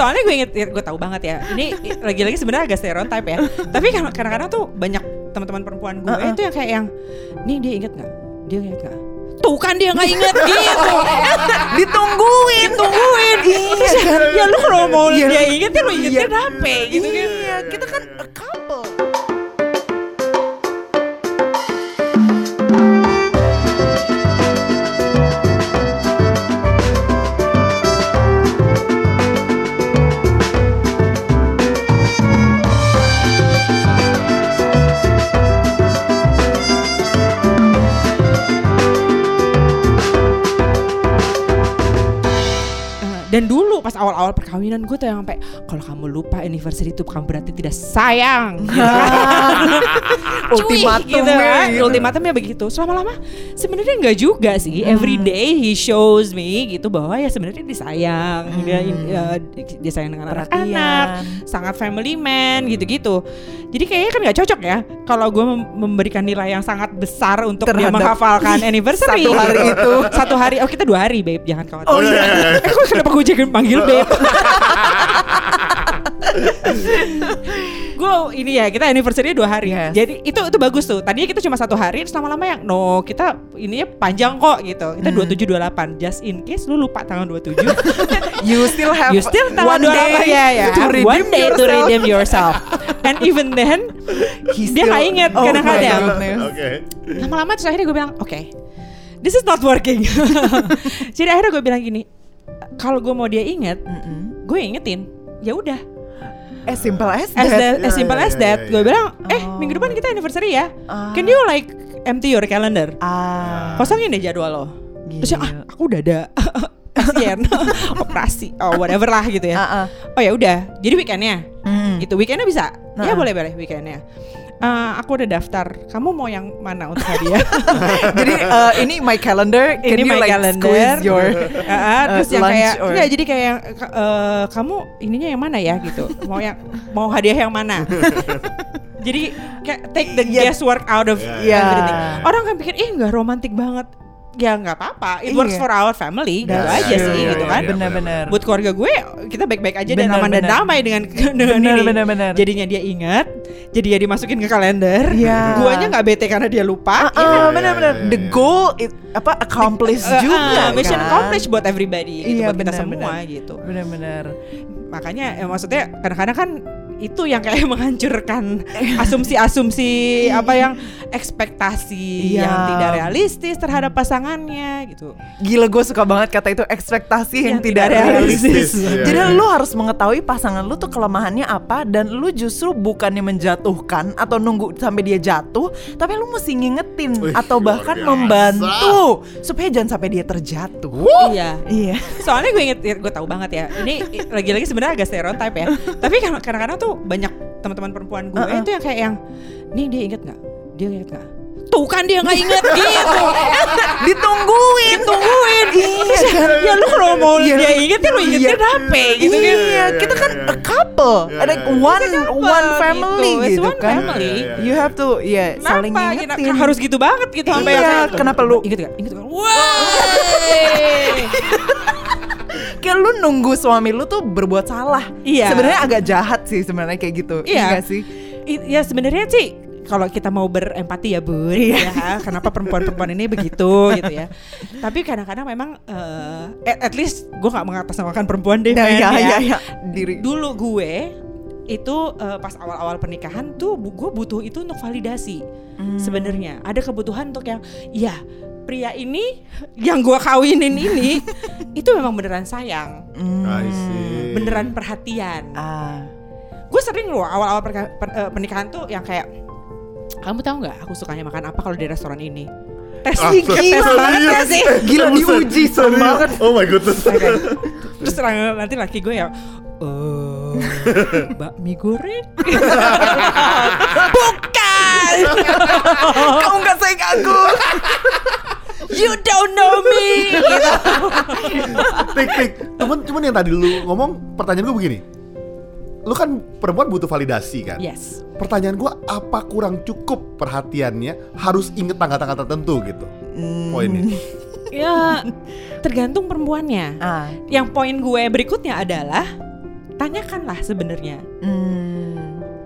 soalnya gue inget gue tahu banget ya ini lagi-lagi sebenarnya agak stereotype ya tapi kan kadang-kadang tuh banyak teman-teman perempuan gue Uh-uh. itu yang kayak yang nih dia inget nggak dia inget nggak tuh kan dia nggak inget gitu Ditungguin. tungguin Iya kan? ya lu kalau mau Iya. dia inget ya lu ingetnya Iya. apa gitu kan Iya, kita kan a couple. Dan dulu pas awal-awal perkawinan gue tuh yang sampai kalau kamu lupa anniversary itu bukan berarti tidak sayang. Gitu kan. Ultimatum gitu kan. ultimatumnya begitu. Selama lama sebenarnya nggak juga sih. Every day he shows me gitu bahwa ya sebenarnya dia disayang dia ya, dia sayang dengan anak-anak. Sangat family man gitu-gitu. Jadi kayaknya kan nggak cocok ya kalau gue mem- memberikan nilai yang sangat besar untuk dia Terhadap menghafalkan anniversary. satu hari itu. satu hari. Oh kita dua hari babe. Jangan khawatir. Oh iya. eh kok kenapa gue jadi panggil babe gue ini ya kita anniversary dua hari. Yes. jadi itu itu bagus tuh. Tadinya kita cuma satu hari terus lama-lama yang no kita ininya panjang kok gitu. Kita Hmm. dua tujuh dua delapan. Just in case lu lupa tanggal 27 You still have you still tanggal one 28 day ya ya to redeem one day to yourself. redeem yourself. and even then He dia still- nggak inget Oh kadang-kadang. Oke. lama-lama terus akhirnya gue bilang oke this is not working. Jadi akhirnya gue bilang gini kalau gue mau dia inget Mm-mm. gue ingetin ya udah As simple as as, that. that, as simple ya, as that gue bilang eh Oh. minggu depan kita anniversary ya Ah. can you like empty your calendar Ah. kosongin deh jadwal lo terus ya, ah Gila. aku udah ada pasien operasi oh whatever lah gitu ya Ah, ah. oh ya udah jadi weekendnya Mm. itu weekendnya bisa ya Nah. boleh boleh weekendnya Eh, aku udah daftar. Kamu mau yang mana untuk hadiah? Jadi eh, ini my calendar. Can ini you my like calendar. squeeze your Ah, ah, terus uh, yang kayak or- enggak jadi kayak eh, kamu ininya yang mana ya gitu. Mau yang mau hadiah yang mana? Jadi kayak take the Iya. guesswork out of Iya. everything. Orang kan pikir ih nggak romantis banget ya nggak apa-apa it works Iya. for our family gitu aja sih gitu kan benar-benar. buat keluarga gue kita baik-baik aja dan Benar, aman dan damai dengan dengan Benar, ini jadinya dia ingat jadi dia dimasukin ke kalender Iya. guanya nggak bete karena dia lupa Ah, ah, Iya, benar-benar. iya, iya, The goal it, apa accomplish Eh, juga ah, mission kan? accomplished buat everybody gitu, Iya, buat kita benar, semua gitu Benar-benar. makanya ya, maksudnya kadang-kadang kan itu yang kayak menghancurkan asumsi-asumsi apa yang ekspektasi Iya. yang tidak realistis terhadap pasangannya gitu Gila gue suka banget kata itu ekspektasi yang, Yang tidak tidak realistis. realistis. Iya, Jadi iya. lu harus mengetahui pasangan lu tuh kelemahannya apa dan lu justru bukannya menjatuhkan atau nunggu sampai dia jatuh, tapi lu mesti ngingetin Wih, atau bahkan biasa. membantu supaya jangan sampai dia terjatuh. iya Iya. soalnya gue inget gue tahu banget ya ini lagi-lagi sebenarnya agak stereotype ya tapi kan kadang-kadang tuh banyak teman-teman perempuan gue Uh-uh. itu yang kayak yang nih dia inget nggak dia inget nggak tuh kan dia nggak inget gitu Ditungguin. tungguin Iya kan? ya lu kalau mau Iya. dia inget ya lu ingetnya Iya. apa gitu kan Iya, kita kan a couple, Iya, ada iya, iya. one couple one family gitu. Gitu, one kan. family. Iya, iya, iya. You have to ya saling Kenapa? ngingetin. Harus gitu banget gitu sampai Iya, yang kayak- kenapa lu- inget gak? Inget gak? Wah. Kayak lu nunggu suami lu tuh berbuat salah. Iya. Sebenarnya agak jahat sih sebenarnya kayak gitu. Iya. nggak sih? I- ya sebenarnya sih kalau kita mau berempati ya bun Iya. ya kenapa perempuan-perempuan ini begitu gitu ya tapi kadang-kadang memang eh, at, at least gue nggak mengatasnamakan perempuan deh Nah, iya, ya. iya, iya. Diri. dulu gue itu eh, pas awal-awal pernikahan tuh bu- gue butuh itu untuk validasi Hmm. sebenarnya ada kebutuhan untuk yang iya pria ini yang gue kawinin ini itu memang beneran sayang. I see. beneran perhatian Ah. gue sering loh awal-awal perka- per- eh, pernikahan tuh yang kayak kamu tahu nggak aku sukanya makan apa kalau di restoran ini tes Ah, tes serius? banget ya sih Gila Buset, diuji serem banget. Oh my. Oke. terus lang- nanti laki gue ya oh bakmi goreng bukan Kamu nggak sayang aku. You don't know me gitu. tik tik. Cuman cuman yang tadi lu ngomong pertanyaan gue begini. Lu kan perempuan butuh validasi kan? yes Pertanyaan gue apa kurang cukup perhatiannya harus inget tanggal-tanggal tertentu gitu. Poinnya. ya tergantung perempuannya Ah. yang poin gue berikutnya adalah tanyakanlah sebenarnya Hmm.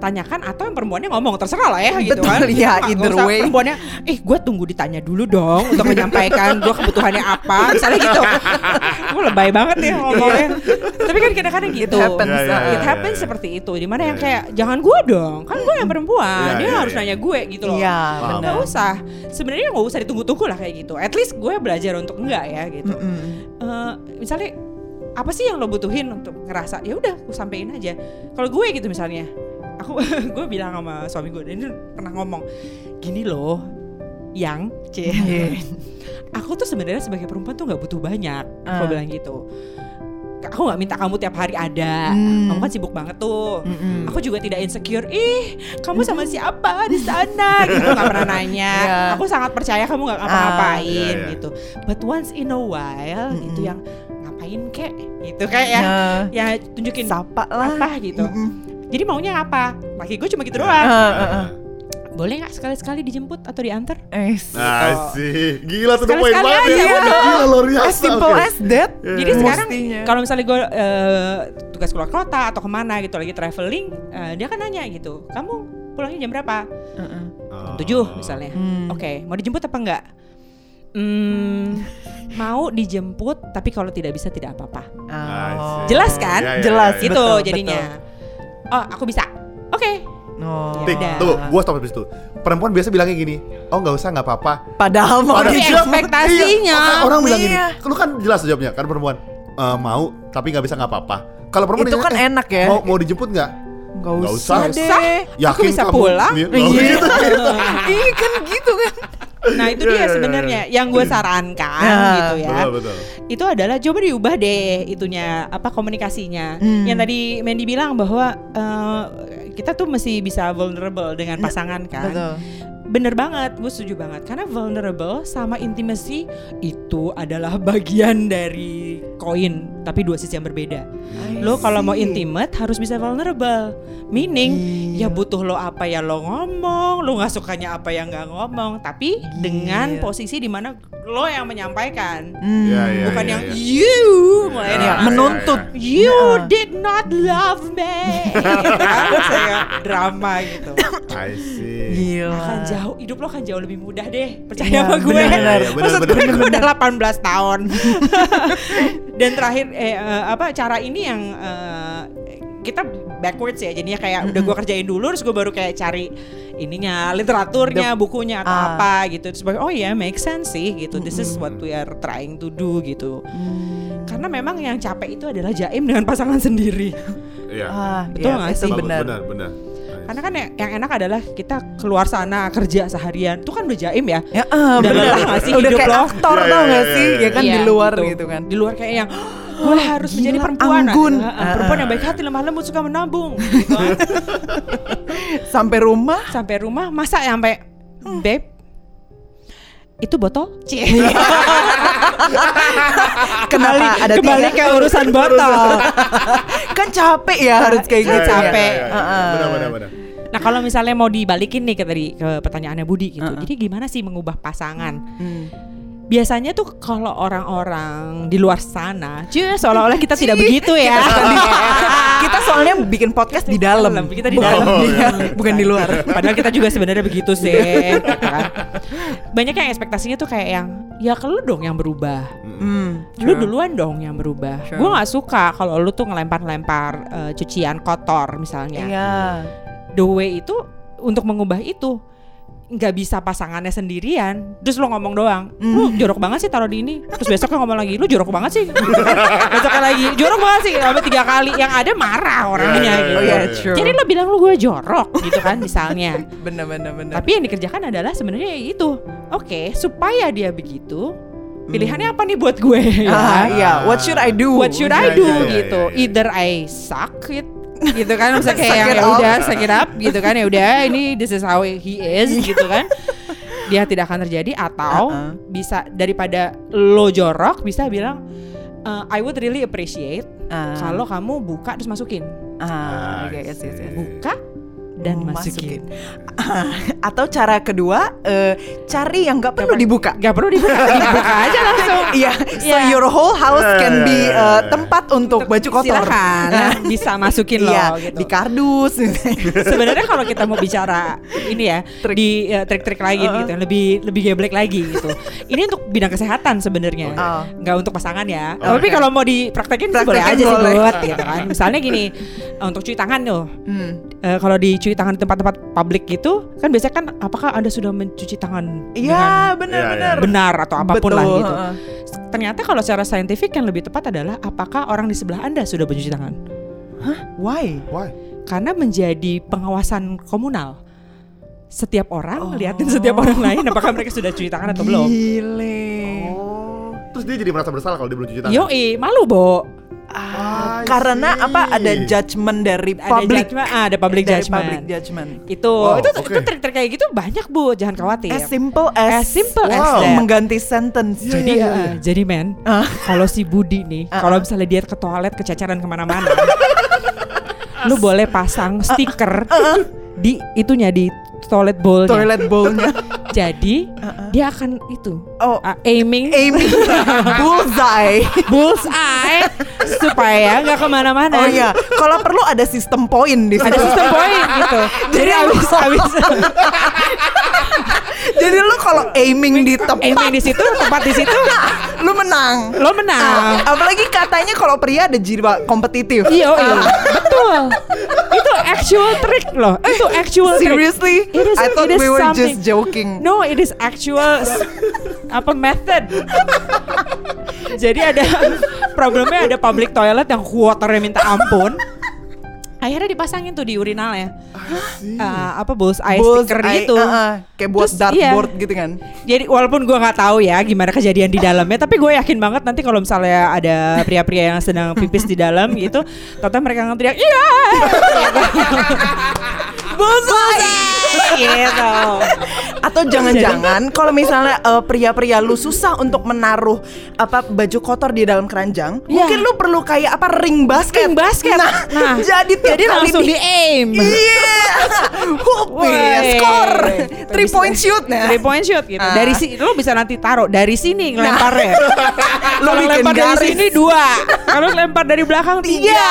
Tanyakan atau yang perempuannya ngomong terserah lah ya gitu Betul, kan. ya, Nggak either usah way. perempuannya eh gue tunggu ditanya dulu dong untuk menyampaikan gue kebutuhannya apa misalnya gitu. Gue lebay banget ya ngomongnya. Tapi kan kadang-kadang It gitu. happens. Ya, ya, uh, It ya, happens ya. seperti itu di mana yang Ya, kayak jangan gue dong kan gue yang perempuan dia harus ya. nanya gue gitu loh. Iya, nggak usah. Sebenarnya nggak usah ditunggu-tunggu lah kayak gitu. At least gue belajar untuk enggak ya gitu. Mm-mm. Eh, misalnya apa sih yang lo butuhin untuk ngerasa ya udah gue sampein aja. Kalau gue gitu misalnya aku gue bilang sama suami gue dan dia pernah ngomong gini loh yang c Iya. aku tuh sebenarnya sebagai perempuan tuh nggak butuh banyak aku Ah. bilang gitu aku nggak minta kamu tiap hari ada Hmm. kamu kan sibuk banget tuh Mm-mm. Aku juga tidak insecure. Ih, kamu sama siapa di sana? Gitu nggak pernah nanya. Iya. Aku sangat percaya kamu nggak ngapa-ngapain Iya, iya. gitu. But once in a while Mm-mm. itu yang ngapain kek? Gitu kayak ya. Nah, Ya tunjukin sapa lah. apa gitu. Mm-mm. Jadi maunya apa? Laki gue cuma gitu doang. ah, ah. Boleh nggak sekali-sekali dijemput atau diantar? Eh, Asik. Gila tuh Sekali-sekali banget aja, ya. udah. Gila luar biasa. as simple oke. as that. Iya. Jadi sekarang kalau misalnya gue eh, tugas keluar kota atau ke mana gitu lagi traveling, eh, dia kan nanya gitu, kamu pulangnya jam berapa? Uh-uh. Oh. Tujuh misalnya. Hmm. Oke, mau dijemput apa enggak? Hmm, mau dijemput, tapi kalau tidak bisa tidak apa-apa. Oh. Jelas kan? Iya, iya, Jelas. iya, iya. Gitu betul, jadinya. Oh, aku bisa. Oke. Oh. Tik, Udah. tuh, gua stop di situ. Perempuan biasa bilangnya gini, oh nggak usah nggak apa-apa. Padahal mau Padahal- dijemput. ekspektasinya. Iya, orang bilang gini, Iya. lu kan jelas jawabnya kan perempuan "Eh, mau tapi nggak bisa nggak apa-apa. Kalau perempuan Itu kan "Eh, enak ya. Mau mau dijemput nggak? Nggak Nggak usah, usah. deh. Aku bisa pulang? Iya, Iya. gitu. Iya kan gitu kan. Nah, itu Iya, dia iya, sebenarnya yang gue sarankan Ya, gitu ya. Betul betul. Itu adalah coba diubah deh itunya apa komunikasinya. Hmm. Yang tadi Mandy bilang bahwa eh, kita tuh mesti bisa vulnerable dengan pasangan kan. Betul. Bener banget, gue setuju banget Karena vulnerable sama intimacy Itu adalah bagian dari koin Tapi dua sisi yang berbeda Lo kalau mau intimate harus bisa vulnerable Meaning Iya. ya butuh lo apa ya lo ngomong Lo gak sukanya apa yang gak ngomong Tapi dengan Gila. posisi di mana lo yang menyampaikan Hmm. Iya, iya, Bukan iya, yang iya. you mulai Iya, dari atas. menuntut. You Iya. did not love me Gitu kan? Saya drama gitu I see. Gila. akan jauh hidup lo akan jauh lebih mudah deh percaya Iya, sama gue benar-benar. Iya, maksud benar-benar. gue gue udah 18 tahun dan terakhir eh, eh, apa cara ini yang eh, kita backwards ya jadinya kayak udah gue kerjain dulu terus gue baru kayak cari ininya literaturnya bukunya atau Ah. apa gitu terus baru, oh ya make sense sih gitu this is what we are trying to do gitu Hmm. karena memang yang capek itu adalah jaim dengan pasangan sendiri Iya. Ah, Betul iya, nggak itu sih? Bagus, benar. benar karena kan yang, yang enak adalah kita keluar sana kerja seharian itu kan udah jaim ya Ya, ah, Udah benar. lelah nggak sih Udah hidup kayak lo? aktor Iya, tau iya, gak iya, sih? Ya kan di luar gitu. gitu kan. Di luar kayak yang gue harus gila, menjadi perempuan anggun. Ah, ah, perempuan yang baik hati lemah lembut suka menabung gitu kan. Sampai rumah sampai rumah masa ya sampai Hmm. babe itu botol kenapa ada kembali ke urusan botol kan capek ya harus kayak Iya, gitu. iya, capek. iya. Benar benar benar. nah kalau misalnya mau dibalikin nih ke tadi ke pertanyaannya Budi gitu Ah, ah. jadi gimana sih mengubah pasangan Hmm. Biasanya tuh kalau orang-orang di luar sana cuy seolah-olah kita tidak begitu ya Kita soalnya bikin podcast di dalam. Kita di dalam. iya, bukan di luar. Padahal kita juga sebenarnya begitu sih. gitu kan. Banyak yang ekspektasinya tuh kayak yang ya kalau lu dong yang berubah. Hmm, Lu duluan dong yang berubah. Sure. Gue nggak suka kalau lu tuh ngelempar-lempar eh, cucian kotor misalnya. Iya. The way itu untuk mengubah itu nggak bisa pasangannya sendirian terus lo ngomong doang lu Hmm. jorok banget sih taruh di ini terus besoknya ngomong lagi lu jorok banget sih besoknya lagi jorok banget sih sampai tiga kali yang ada marah orangnya Iya, iya, gitu Oh iya, ya, iya. true. jadi lo bilang lu gue jorok gitu kan misalnya bener bener bener. tapi yang dikerjakan adalah sebenarnya ya itu oke supaya dia begitu pilihannya apa nih buat gue Hmm. ah, ya iya. What should I do? what should Iya, I do iya, iya, gitu iya, iya. either I suck it gitu kan. Misalnya kayak ya udah suck it up gitu kan. Ya udah ini this is how he is gitu kan. Dia tidak akan terjadi atau Uh-uh. bisa daripada lo jorok bisa bilang "Uh, I would really appreciate Ah. kalau kamu buka terus masukin. Ah, oke, I yes, yes, yes. buka dan masukin. Atau cara kedua, eh, cari yang nggak perlu dibuka. Gak perlu dibuka, dibuka aja langsung. Iya, so Iya. your whole house can be Eh. eh, tempat untuk baju kotor. Silakan, nah, bisa masukin loh Iya, gitu. di kardus. Sebenarnya kalau kita mau bicara ini ya Trik. di ya, trik-trik lain Uh-uh. gitu, yang lebih lebih geblek lagi gitu. ini untuk bidang kesehatan sebenarnya, Oh. nggak untuk pasangan ya. Oke. Tapi kalau mau dipraktekin sih boleh Praktekin aja sih boleh. buat gitu kan. Misalnya gini, eh, untuk cuci tangan tuh. Hmm. Eh, kalau dicuci tangan di tempat-tempat publik gitu, kan biasanya kan apakah anda sudah mencuci tangan dengan Iya, benar-benar. benar atau apa pun Betul, lah gitu. Ternyata kalau secara saintifik yang lebih tepat adalah apakah orang di sebelah anda sudah mencuci tangan? Why? Why? karena menjadi pengawasan komunal. Setiap orang Oh. liatin setiap orang lain apakah mereka sudah cuci tangan atau belum. Gile. Oh, terus dia jadi merasa bersalah kalau dia belum cuci tangan. Yoi, malu, Bo. Ah, karena see. apa ada judgement dari Ada public judgment, ah, ada public dari judgment. public judgment. Itu, Wow, itu, oke. itu trik-trik kayak gitu banyak, Bu. Jangan khawatir. As simple as, As simple as Wow. that. mengganti sentence. Iya, Jadi, iya, eh, iya. jadi men, Ah. kalau si Budi nih, Ah, kalau ah. misalnya dia ke toilet kececeran ke mana-mana, lu boleh pasang stiker di itunya di toilet bowl Toilet bowl-nya. Jadi ah. dia akan itu Oh, uh, aiming Amy bullseye. bullseye supaya nggak ke mana-mana. Oh iya, kalau perlu ada sistem poin di Ada situ. sistem poin gitu. Jadi Jadi abis abis Jadi lu kalau aiming di tempat, aiming di situ, tempat di situ, lu menang. lo menang. Ah, apalagi katanya kalau pria ada jiwa kompetitif. Iya, iya, betul. Itu actual trick loh. Itu actual trick. Seriously? It is- I thought it is we were something. just joking. No, it is actual apa method. Jadi ada problemnya ada public toilet yang waternya minta ampun. Akhirnya dipasangin tuh di urinalnya. Eh, apa bullseye Bulls sticker eye, gitu. uh, uh, kayak buat Terus, iya. dartboard gitu kan. Jadi walaupun gua nggak tahu ya gimana kejadian di dalamnya, tapi gue yakin banget nanti kalau misalnya ada pria-pria yang sedang pipis di dalam gitu, ternyata mereka nge-teriak iya, Bullseye. gitu. Atau jangan-jangan kalau misalnya eh, pria-pria lu susah untuk menaruh apa baju kotor di dalam keranjang, Iya. mungkin lu perlu kayak apa ring basket. Ring basket. Nah, Nah, jadi tiap Jadi kali langsung di di aim. Iya. Ya, score. Itu Three point shoot nah. Three point shoot gitu. Ah. Dari sini lo bisa nanti taruh dari sini ngelemparnya. Lu Kalau bikin lempar dari garis. sini dua. Kalau lempar dari belakang tiga.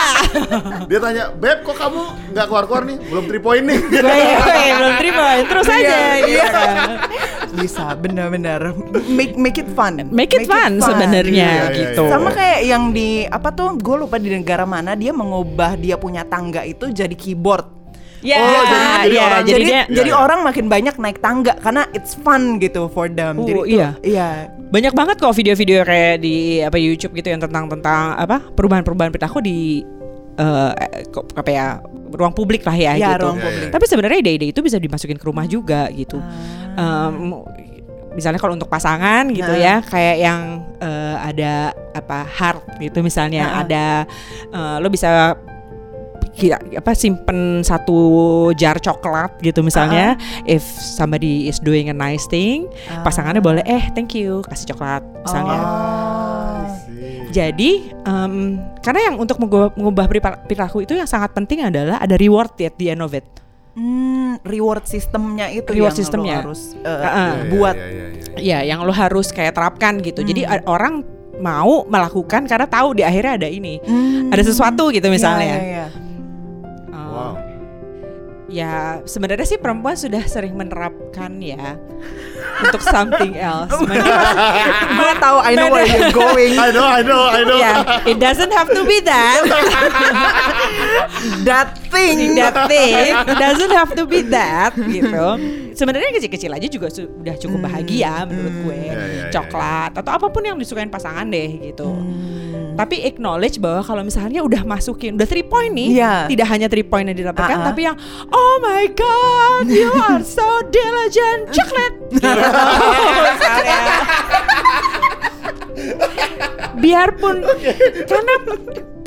Dia tanya, "Beb, kok kamu nggak keluar-keluar nih? Belum 3 point nih." Weh, weh, belum point. Terus aja Iya, gitu. iya. Bisa benar-benar make make it fun. Make it fun sebenarnya Iya, iya, gitu. iya. Sama kayak yang di apa tuh? Gue lupa di negara mana dia mengubah dia punya tangga itu jadi keyboard. Ya, Oh, jadi- jadi iya, orang- jadi, jadi dia Iya, jadi iya. orang makin banyak naik tangga karena it's fun gitu for them. Oh, jadi itu- iya. Iya. banyak banget kok video-video kayak di apa YouTube gitu yang tentang tentang apa perubahan-perubahan perilaku di kok- apa ya ruang publik lah ya, Ya, gitu. ruang Iya, publik. Tapi sebenarnya ide-ide itu bisa dimasukin ke rumah juga gitu. Ah. Em, misalnya kalau untuk pasangan gitu Nah. ya, kayak yang eh, ada apa heart gitu misalnya, Nah. ada eh, lo bisa kira apa simpen satu jar coklat gitu misalnya if somebody is doing a nice thing Ah. pasangannya boleh eh thank you kasih coklat misalnya Oh. Jadi em, karena yang untuk mengubah, mengubah perilaku itu yang sangat penting adalah ada reward at the end of it Hmm, reward sistemnya itu Reward yang sistemnya. harus uh, Ah, ah. Iya, iya, buat ya yang lo harus kayak terapkan gitu jadi Hmm. a- orang mau melakukan karena tahu di akhirnya ada ini Hmm. ada sesuatu gitu misalnya Ya, ya, ya. Eh, Wow. ya sebenarnya sih perempuan sudah sering menerapkan ya untuk something else Gue tahu I know where you're going. I know, I know, I know. ya it doesn't have to be that That thing. that thing doesn't have to be that gitu sebenarnya kecil-kecil aja juga sudah cukup Hmm. bahagia menurut gue Ya, ya, ya, coklat atau apa pun yang disukain pasangan deh gitu Hmm. tapi acknowledge bahwa kalau misalnya udah masukin udah three point nih Iya. tidak hanya three point yang didapatkan Ah, ah. tapi yang oh my god you are so diligent gitu. Biarpun karena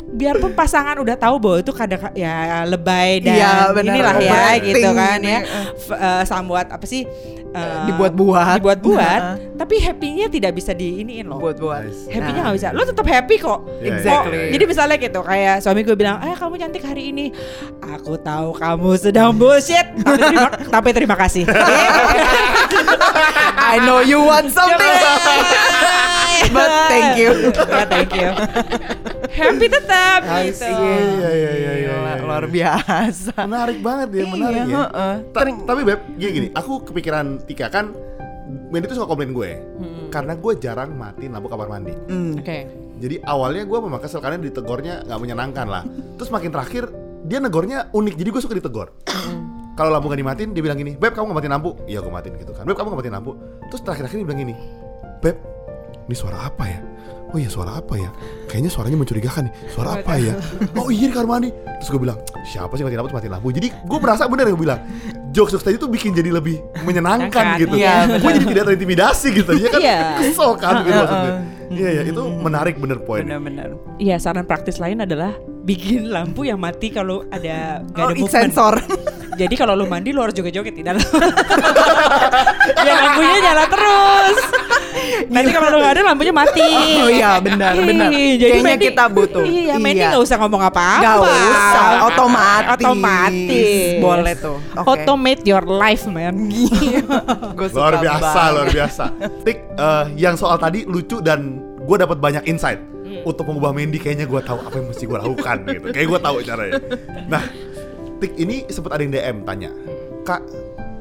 biarpun pasangan udah tahu bahwa itu kadang ya lebay dan Iya, benar. inilah ya gitu kan ya Heeh. F- eh, somewhat apa sih eh, Dibuat-buat. dibuat-buat Heeh. tapi happy-nya tidak bisa diiniin loh buat-buat. Happy-nya Nah. nggak bisa lo tetap happy kok Iya, Exactly. iya, iya. jadi misalnya gitu kayak suami gue bilang eh kamu cantik hari ini aku tahu kamu sedang bullshit tapi terima, tapi terima kasih I know you want something, but thank you. ya thank you happy tetap gitu. Iya, iya, iya, iya, Gila, iya. luar biasa. Menarik banget ya, menarik Iya, ya. tapi Beb, gini, gini, aku kepikiran Tika kan Wendy tuh suka komplain gue Karena gue jarang matiin lampu kamar mandi Hmm. oke Jadi awalnya gue memang kesel karena ditegornya nggak menyenangkan lah Terus makin terakhir dia negornya unik jadi gue suka ditegor Kalau lampu gak dimatiin dia bilang gini Beb kamu gak matiin lampu? Iya gue matiin gitu kan Beb kamu gak matiin lampu? Terus terakhir-terakhir dia bilang gini Beb ini suara apa ya? Oh iya suara apa ya? Kayaknya suaranya mencurigakan nih Suara apa ya? Oh iya di kamar mandi Terus gue bilang Siapa sih matiin lampu terus matiin lampu Jadi gue merasa bener gue bilang Jokes-jokes tadi tuh bikin jadi lebih menyenangkan gitu iya, Gue jadi tidak terintimidasi gitu Dia kan Iya. kesel kan gitu maksudnya. Iya iya itu menarik bener poin Benar-benar. Iya saran praktis lain adalah bikin lampu yang mati kalau ada gak Oh, ada movement. sensor. Jadi kalau lu mandi lu harus joget-joget di dalam. ya lampunya nyala terus. Nanti kalau lu gak ada lampunya mati. Oh iya, benar, benar. Jadi Kayaknya Mandy- kita butuh. Iya, Mandy Iya. gak usah ngomong apa-apa. Gak usah, otomatis. Otomatis. Boleh tuh. Oke. Automate your life, man. Luar biasa, banget. luar biasa. Tik, eh, yang soal tadi lucu dan gue dapat banyak insight untuk mengubah Mandy. Kayaknya gue tahu apa yang mesti gue lakukan gitu. Kayak gue tahu caranya. Nah, Tik ini sempat ada yang DM tanya, kak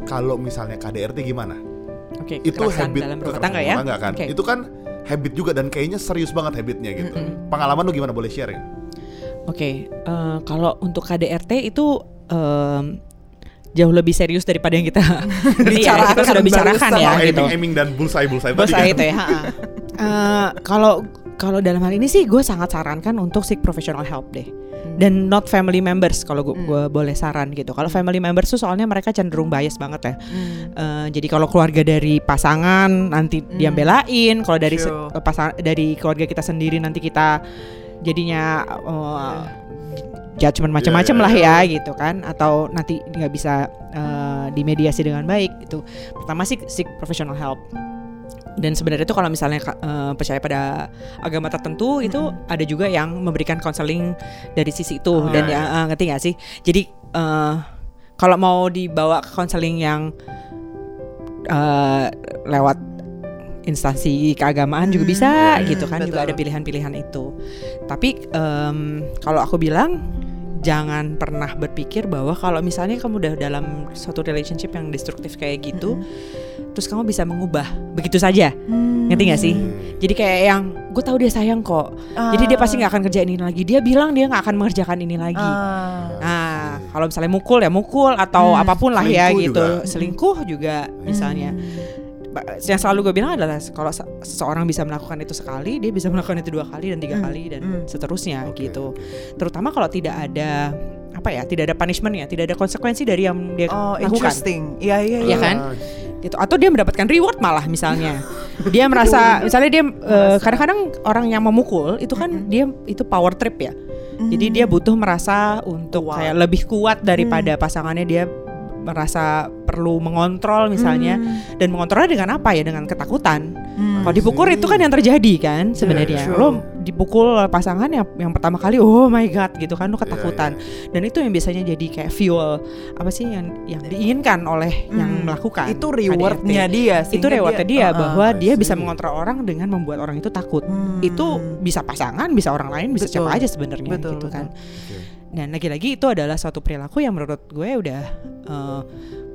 kalau misalnya KDRT gimana? Oke, Itu kekerasan habit dalam rumah tangga ya. rumah tangga kan? Oke. Itu kan habit juga dan kayaknya serius banget habitnya gitu. Pengalaman lu gimana boleh share ya? Oke, eh, kalau untuk KDRT itu em, jauh lebih serius daripada yang kita Iya, kita sudah bicarakan ya gitu. aiming, aiming dan bullseye bullseye Bos tadi kan? itu ya. Eh, Kalau kalau dalam hal ini sih gue sangat sarankan untuk seek professional help deh. Dan not family members kalau gue Hmm. boleh saran gitu. Kalau family members tuh soalnya mereka cenderung bias banget ya. Hmm. Eh, jadi kalau keluarga dari pasangan nanti dia belain, kalau dari Sure. pasangan dari keluarga kita sendiri nanti kita jadinya eh, judgement macam-macam iya, lah ya gitu kan atau nanti nggak bisa eh, dimediasi dengan baik itu pertama sih seek professional help dan sebenarnya itu kalau misalnya eh, percaya pada agama tertentu itu ada juga yang memberikan konseling dari sisi itu. Oh, dan iya, ya eh, ngerti nggak sih? Jadi eh, kalau mau dibawa ke konseling yang eh, lewat instansi keagamaan juga bisa hmm, gitu kan juga betul. ada pilihan-pilihan itu. Tapi em, kalau aku bilang jangan pernah berpikir bahwa kalau misalnya kamu udah dalam suatu relationship yang destruktif kayak gitu terus kamu bisa mengubah begitu saja Hmm. ngerti gak sih jadi kayak yang gue tahu dia sayang kok jadi dia pasti nggak akan kerjain ini lagi dia bilang dia nggak akan mengerjakan ini lagi Ah. Nah, kalau misalnya mukul ya mukul atau Hmm, apa pun lah ya selingkuh gitu. juga. Selingkuh juga misalnya. Ba- Yang selalu gue bilang adalah kalau se- seseorang bisa melakukan itu sekali, dia bisa melakukan itu dua kali dan tiga Hmm, kali dan hmm. seterusnya Oke, gitu. Terutama kalau tidak ada apa ya, tidak ada punishment ya, tidak ada konsekuensi dari yang dia Oh, lakukan. interesting. Iya, iya, Iya iya. kan? gitu atau dia mendapatkan reward malah misalnya dia merasa misalnya dia eh, kadang-kadang orang yang memukul itu kan dia itu power trip ya jadi dia butuh merasa untuk Kuat. kayak lebih kuat daripada pasangannya dia merasa perlu mengontrol misalnya dan mengontrolnya dengan apa ya dengan ketakutan Hmm. kalau dipukul itu kan yang terjadi kan sebenarnya true. lo dipukul pasangan yang yang pertama kali oh my god gitu kan lo ketakutan dan itu yang biasanya jadi kayak fuel apa sih yang yang diinginkan oleh yang Hmm. melakukan Itu KDRT. rewardnya dia. itu rewardnya dia, Ah, ah. bahwa I dia bisa mengontrol orang dengan membuat orang itu takut Hmm. itu bisa pasangan bisa orang lain bisa Betul. siapa aja sebenarnya gitu betul. kan dan lagi-lagi itu adalah suatu perilaku yang menurut gue udah eh,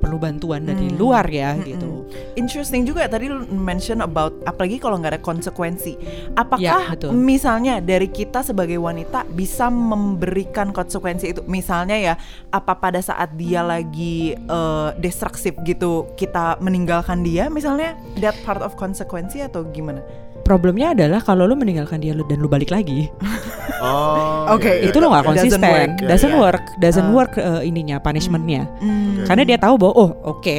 perlu bantuan dari Hmm. luar ya Mm-mm. gitu Interesting juga tadi lu mention about apalagi kalau nggak ada konsekuensi. Ya, Apakah betul. misalnya dari kita sebagai wanita bisa memberikan konsekuensi itu? Misalnya ya, apa pada saat dia lagi eh, destruktif gitu kita meninggalkan dia misalnya that part of konsekuensi atau gimana? Problemnya adalah kalau lu meninggalkan dia lu- dan lu balik lagi Oh, Oke, iya, iya. itu lo nggak Doesn't konsisten work. Ya, doesn't ya. work doesn't Ah. work eh, ininya punishmentnya Hmm. karena dia tahu bahwa oh oke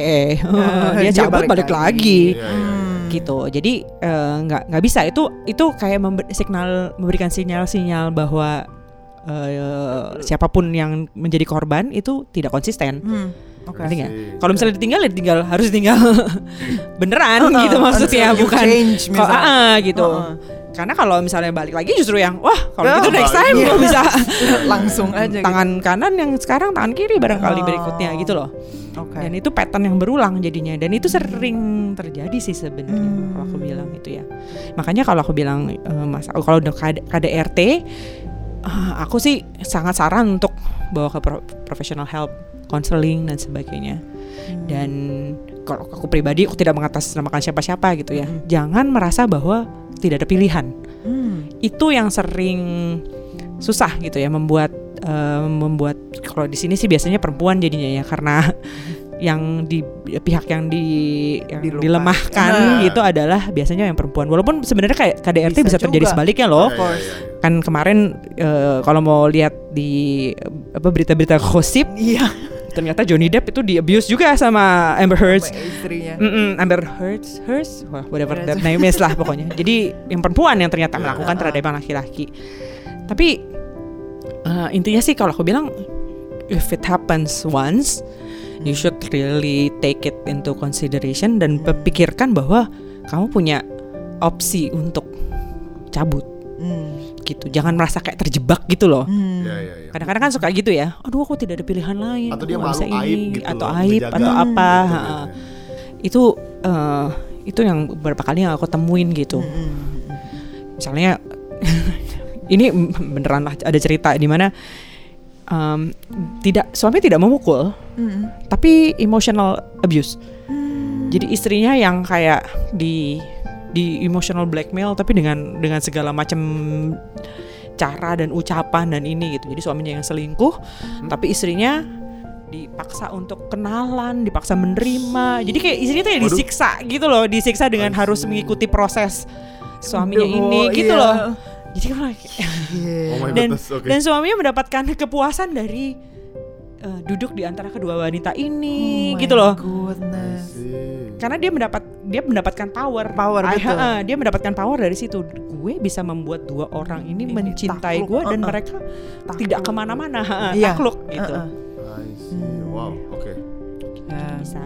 dia dia cabut balik balik, lagi. lagi, Iya, iya, iya. Hmm. gitu jadi eh, nggak nggak bisa itu itu kayak member- signal memberikan sinyal-sinyal bahwa eh, siapa pun yang menjadi korban itu tidak konsisten. Hmm, Ngerti nggak? Sih. Kalau misalnya ditinggal ya tinggal harus tinggal beneran Uh-uh, gitu maksudnya bukan change, kok misalnya. ah, ah, gitu. Uh-uh. Karena kalau misalnya balik lagi justru yang wah kalau Ya, gitu next time iya. bisa Langsung aja. gitu. tangan kanan yang sekarang tangan kiri barangkali Oh. berikutnya gitu loh. Oke. Dan itu pattern yang berulang jadinya dan itu sering terjadi sih sebenarnya Hmm. kalau aku bilang itu ya. Makanya kalau aku bilang eh, Mas kalau udah KD- KDRT eh, aku sih sangat saran untuk bawa ke pro- professional help, counseling dan sebagainya. Hmm. Dan kalau aku pribadi aku tidak mengatasnamakan siapa-siapa gitu ya. Hmm. Jangan merasa bahwa tidak ada pilihan. Hmm. Itu yang sering susah gitu ya membuat eh, membuat kalau di sini sih biasanya perempuan jadinya ya karena yang di pihak yang di yang Dilupakan. dilemahkan Nah. gitu adalah biasanya yang perempuan. Walaupun sebenarnya kayak KDRT Bisa bisa, terjadi juga. sebaliknya loh. Kan kemarin eh, kalau mau lihat di apa berita-berita gosip Iya. ternyata Johnny Depp itu di abuse juga sama Amber Heard. Sama istrinya. Mm-mm, Amber Heard, Heard, whatever that name is lah pokoknya. Jadi yang perempuan yang ternyata melakukan terhadap yang laki-laki. Tapi eh, intinya sih kalau aku bilang if it happens once, you should really take it into consideration dan pikirkan bahwa kamu punya opsi untuk cabut Hmm. gitu. Jangan merasa kayak terjebak gitu loh. Hmm. Iya, iya, iya. Kadang-kadang kan suka gitu ya. Aduh, aku tidak ada pilihan lain. Atau aku dia malu bisa aib ini, gitu atau loh, aib menjaga. atau apa. Betul, ha-ha. gitu. Itu eh, itu yang beberapa kali yang aku temuin gitu. Hmm. Misalnya ini beneran lah ada cerita di mana em, tidak suami tidak memukul, Hmm. tapi emotional abuse. Hmm. Jadi istrinya yang kayak di di emotional blackmail tapi dengan dengan segala macam cara dan ucapan dan ini gitu. Jadi suaminya yang selingkuh, tapi istrinya dipaksa untuk kenalan, dipaksa menerima. Jadi kayak istrinya tuh ya disiksa gitu loh, disiksa dengan harus mengikuti proses suaminya Aduh, ini gitu iya. loh. Jadi kan kayak- Oh my dan goodness, oke. dan suaminya mendapatkan kepuasan dari eh, duduk di antara kedua wanita ini Oh gitu loh Goodness. Karena dia mendapat dia mendapatkan power Power, Ah, betul. ah, dia mendapatkan power dari situ gue bisa membuat dua orang ini, Ini mencintai takluk, gue dan uh-uh. mereka Takluk. tidak ke mana-mana ah, Iya, takluk gitu uh-uh. I see. Wow, oke. Ya. bisa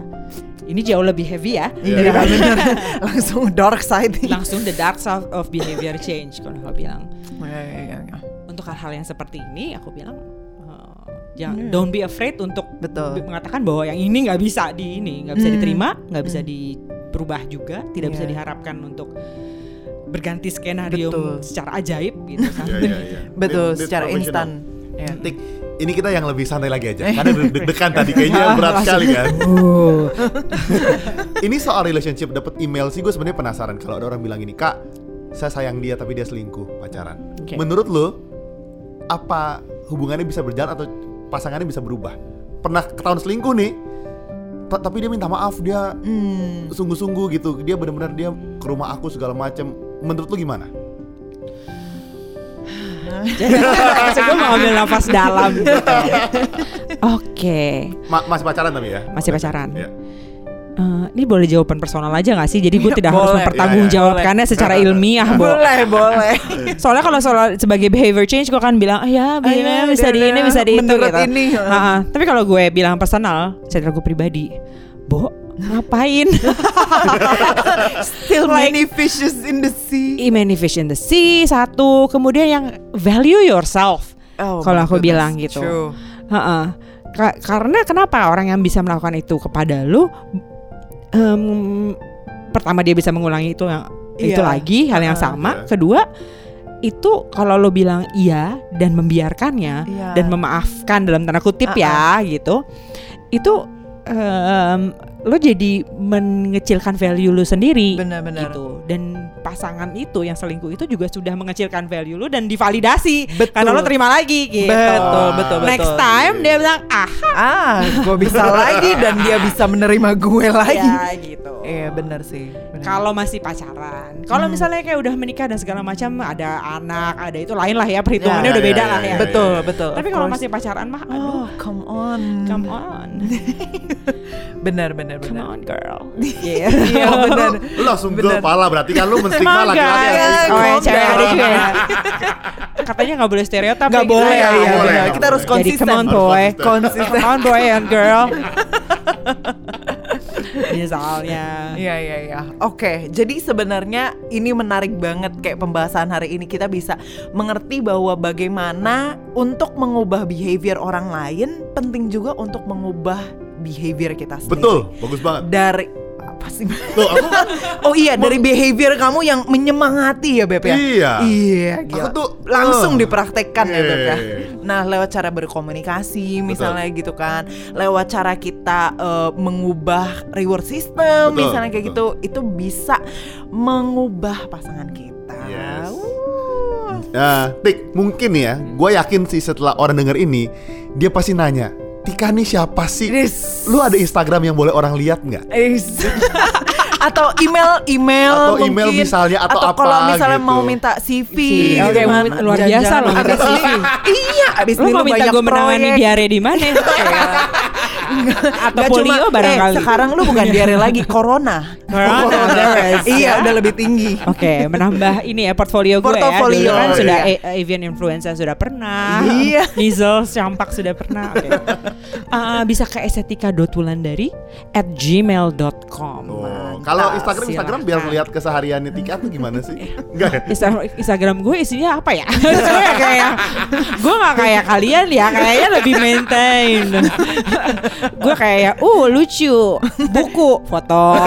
ini jauh lebih heavy ya Iya. daripada bener. Langsung dark side. langsung the dark side of behavior change kalau aku bilang Ya, ya, ya, ya. untuk hal-hal yang seperti ini aku bilang eh, jangan Iya. don't be afraid untuk Betul. mengatakan bahwa yang ini nggak bisa di ini nggak bisa Hmm. diterima nggak bisa Hmm. diperubah juga tidak bisa Iya. diharapkan untuk berganti skenario Betul. secara ajaib gitu kan Iya, iya, iya. Betul, need secara instan. Tik, ini kita yang lebih santai lagi aja. Karena deg-degan tadi kayaknya berat sekali kan. Ini soal relationship dapat email sih gue sebenarnya penasaran kalau ada orang bilang ini kak saya sayang dia tapi dia selingkuh pacaran Oke. menurut lo apa hubungannya bisa berjalan atau pasangannya bisa berubah pernah ketahuan selingkuh nih ta- tapi dia minta maaf dia Hmm. sungguh-sungguh gitu dia benar-benar dia ke rumah aku segala macam menurut lo gimana gue mau ambil nafas dalam gitu. Oke, Ma- masih pacaran tapi ya masih pacaran. ya. Eh, ini boleh jawaban personal aja gak sih? Jadi gue tidak harus Boleh. mempertanggungjawabkannya secara ilmiah, Bo. Boleh, boleh. Soalnya kalau soal sebagai behavior change gue akan bilang, ah ya, Ah, bisa, ya, bisa di udah, ini, bisa di itu gitu. ini, ah. Tapi kalau gue bilang personal, secara gue pribadi, Bo, ngapain? Still many fishes in the sea. Many fish in the sea satu, kemudian yang value yourself. Oh, Kalau aku goodness, bilang gitu. True. Heeh. Ka- karena kenapa orang yang bisa melakukan itu kepada lu em, pertama dia bisa mengulangi itu yang itu Iya. lagi hal yang sama Iya. kedua itu kalau lo bilang iya dan membiarkannya Iya. dan memaafkan dalam tanda kutip ya gitu itu em, lo jadi mengecilkan value lo sendiri Benar-benar. gitu dan pasangan itu yang selingkuh itu juga sudah mengecilkan value lo dan divalidasi Betul. karena lo terima lagi gitu Betul, betul, betul. next time dia bilang ah Ah, gue bisa lagi dan dia bisa menerima gue lagi. ya gitu Iya, benar sih. kalau masih pacaran kalau Hmm. misalnya kayak udah menikah dan segala macam ada anak ada itu lain lah ya perhitungannya Ya, udah ya, beda ya, lah ya, ya ya. betul, betul. tapi kalau masih pacaran mah aduh Oh, come on. come on benar benar benar Come benar. on girl. Iya, iya benar. Lu langsung Bener. girl pala berarti kan lu menstigma laki-laki Oh ya cewek ada juga ya. Katanya nggak boleh stereotip. Nggak ya, boleh, ya. iya boleh, nggak Kita harus boleh. Jadi konsisten. come on boy. konsisten. Konsisten. Come on boy and girl. Misalnya. Iya iya iya. Oke, jadi sebenarnya ini menarik banget kayak pembahasan hari ini kita bisa mengerti bahwa bagaimana untuk mengubah behavior orang lain penting juga untuk mengubah behavior kita sendiri. Betul, bagus banget. Dari apa sih? Tuh, aku kan Oh iya, dari behavior kamu yang menyemangati ya Beb ya. Iya. Iya, Aku gila. tuh, langsung eh. dipraktekkan ya Beb ya. Iya. Nah, lewat cara berkomunikasi misalnya gitu kan, lewat cara kita eh, mengubah reward system Betul, misalnya kayak betul. gitu, itu bisa mengubah pasangan kita. Yes. Uh. Nah, Tik, mungkin ya, gue yakin sih setelah orang denger ini, dia pasti nanya, Tika nih siapa sih? Yes. Lu ada Instagram yang boleh orang lihat nggak? Is. atau email email Atau email mungkin. misalnya, atau apa kalau misalnya gitu. mau minta CV Oke, gitu kan. luar biasa loh minta Abis CV. iya abis Lu mau minta gue menangani diare di mana? Atau Nggak polio cuma- barangkali. eh, sekarang lu bukan diare lagi corona Corona, iya udah lebih tinggi Oke, menambah ini ya portfolio gue ya. Dulu kan iya. sudah a- avian influenza sudah pernah. Iya. Measles, campak sudah pernah. Oke. Uh, bisa ke estetika.wulandari at gmail.com. Oh, kalau Instagram Instagram biar silahkan. lihat kesehariannya Tika tuh gimana sih? Enggak ya? Insta- Instagram gue isinya apa ya? Sebenarnya kayak gue nggak kayak kalian ya, kayaknya lebih maintain. gue kayak, uh lucu, buku, foto.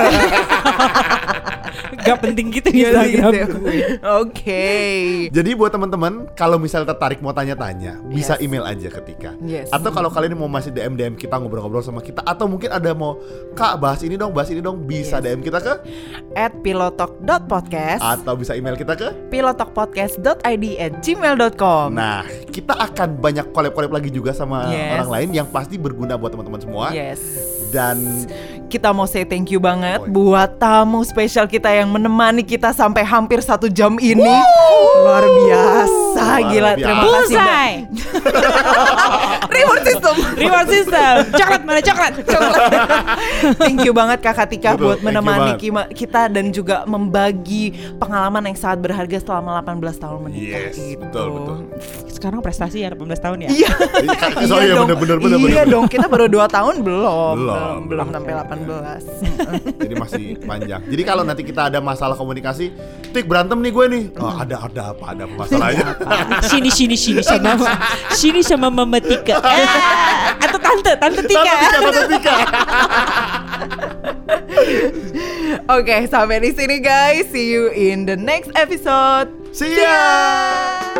Gak penting gitu Instagram Gitu. gue. oke Jadi buat teman-teman kalau misalnya tertarik mau tanya-tanya bisa Yes. email aja ke Tika. Yes. Atau kalau kalian mau masih DM DM kita ngobrol-ngobrol sama kita atau mungkin ada mau Kak bahas ini dong, bahas ini dong bisa DM kita ke at pilotalk.podcast atau bisa email kita ke pilotalkpodcast.id at gmail.com Nah, kita akan banyak collab-collab lagi juga sama Yes. orang lain yang pasti berguna buat teman-teman semua. yes Dan kita mau say thank you banget Oh, iya. buat tamu spesial kita yang menemani kita sampai hampir satu jam ini luar biasa Luar gila biasa. terima kasih Mbak. Reward system Reward system. Coklat mana coklat? Thank you banget Kakak Tika Betul, buat menemani kita dan juga membagi pengalaman yang sangat berharga selama 18 tahun menikah Yes, gitu. betul, betul. Sekarang prestasi ya 18 tahun ya. Iya. Dong. bener, bener, bener, iya bener. dong, kita baru 2 tahun belum. Belum, Belum, belum sampai 18. jadi masih panjang. Jadi kalau nanti kita ada masalah komunikasi, Tik berantem nih gue nih. Oh, ada ada apa ada apa masalahnya? Sini sini sini sama sini sama Mama Tika. Eh, atau tante, tante Tika. Tante Tika, Tante Tika. Oke, sampai di sini guys. See you in the next episode. See ya.